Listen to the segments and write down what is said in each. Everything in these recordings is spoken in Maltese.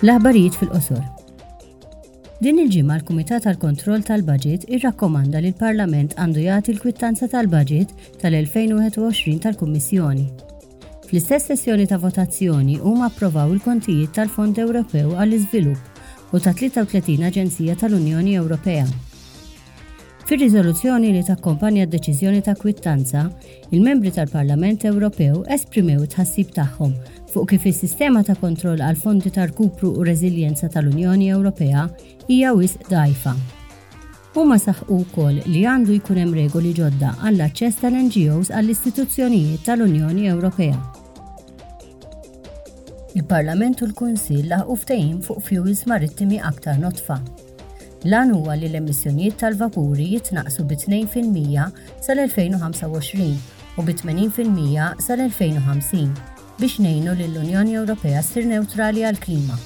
L-aħbarijiet fil-qosor. Din il-ġimgħa l-Kumitat tal-Kontroll tal-Baġit irrakkomanda li l-Parlament għandu jagħti l-kwittanza tal-Baġit tal-2021 tal-Kummissjoni. Fl-istess sessjoni ta' votazzjoni huma approvaw il-kontijiet tal-Fond Ewropew għall-Iżvilupp u ta' 33 aġenzija tal-Unjoni Ewropea. Fir-riżoluzzjoni li takkompanja d-deċiżjoni ta' kwittanza, il-Membri tal-Parlament Ewropew esprimew it-tħassib tagħhom fuq kif is-sistema ta' kontroll għall-Fondi ta' Rkupru u Reżiljenza tal-Unjoni Ewropea hija wisq dgħajfa. Huma saħqu wkoll li għandu jkun hemm regoli ġodda għall-aċċess tal-NGOs għall-istituzzjonijiet tal-Unjoni Ewropea. Il-Parlament u l-Kunsill laħqu ftehim fuq fjuwils marittimi aktar nodfa. L-għan huwa li l-emissjonijiet tal-vapuri jitnaqqsu bi 2 fil-mija sal-2025 u bi 80 fil-mija sal-2050 biex ngħinu lill-Unjoni Ewropea ssir newtrali għall-klima.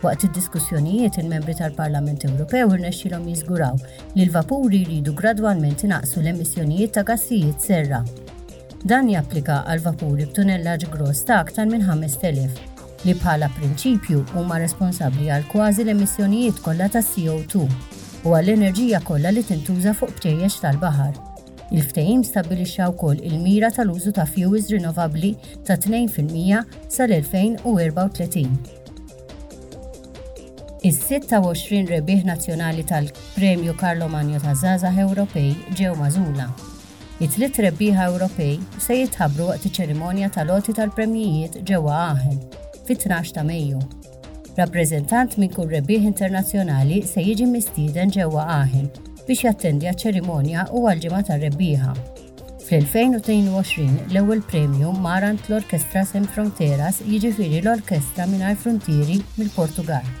Waqt id-diskussjonijiet, il-membri tal-Parlament Ewropew irnexxilhom jiżguraw li l-vapuri jridu gradwalment inaqqsu l-emissjonijiet ta' gassijiet serra. Dan japplika għal vapuri b'tunellaġġ gross ta' aktar minn 5,000. li bħala prinċipju huma responsabbli għal kważi l-emissjonijiet kollha tas-CO2 u għall-enerġija kollha li tintuża fuq bċejjex tal-baħar. Il-ftehim stabbilixxa wkoll il-mira tal-użu ta' fjuwils rinnovabbli ta' 2 fil-mija sal-2034. Is-26 rebbieħ nazzjonali tal-Premju Carlo Magno taż-Żgħażagħ Ewropej ġew magħżula. It-tliet rebbieħa Ewropej se jitħabbru waqt iċ-ċerimonja tal-għoti tal-premjijiet ġewwa Aachen fit-tnax ta' Mejju. Rappreżentant minn kull rebbieħ internazzjonali se jiġi mistieden ġewwa Aachen biex jattendi għaċ-ċerimonja u għall-Ġimgħa tar-Rebbieħa. Fl-2022 l-ewwel premju mar għand l-Orkestra Sem Fronteras jiġifieri l-Orkestra Mingħajr Fruntieri mill-Portugall.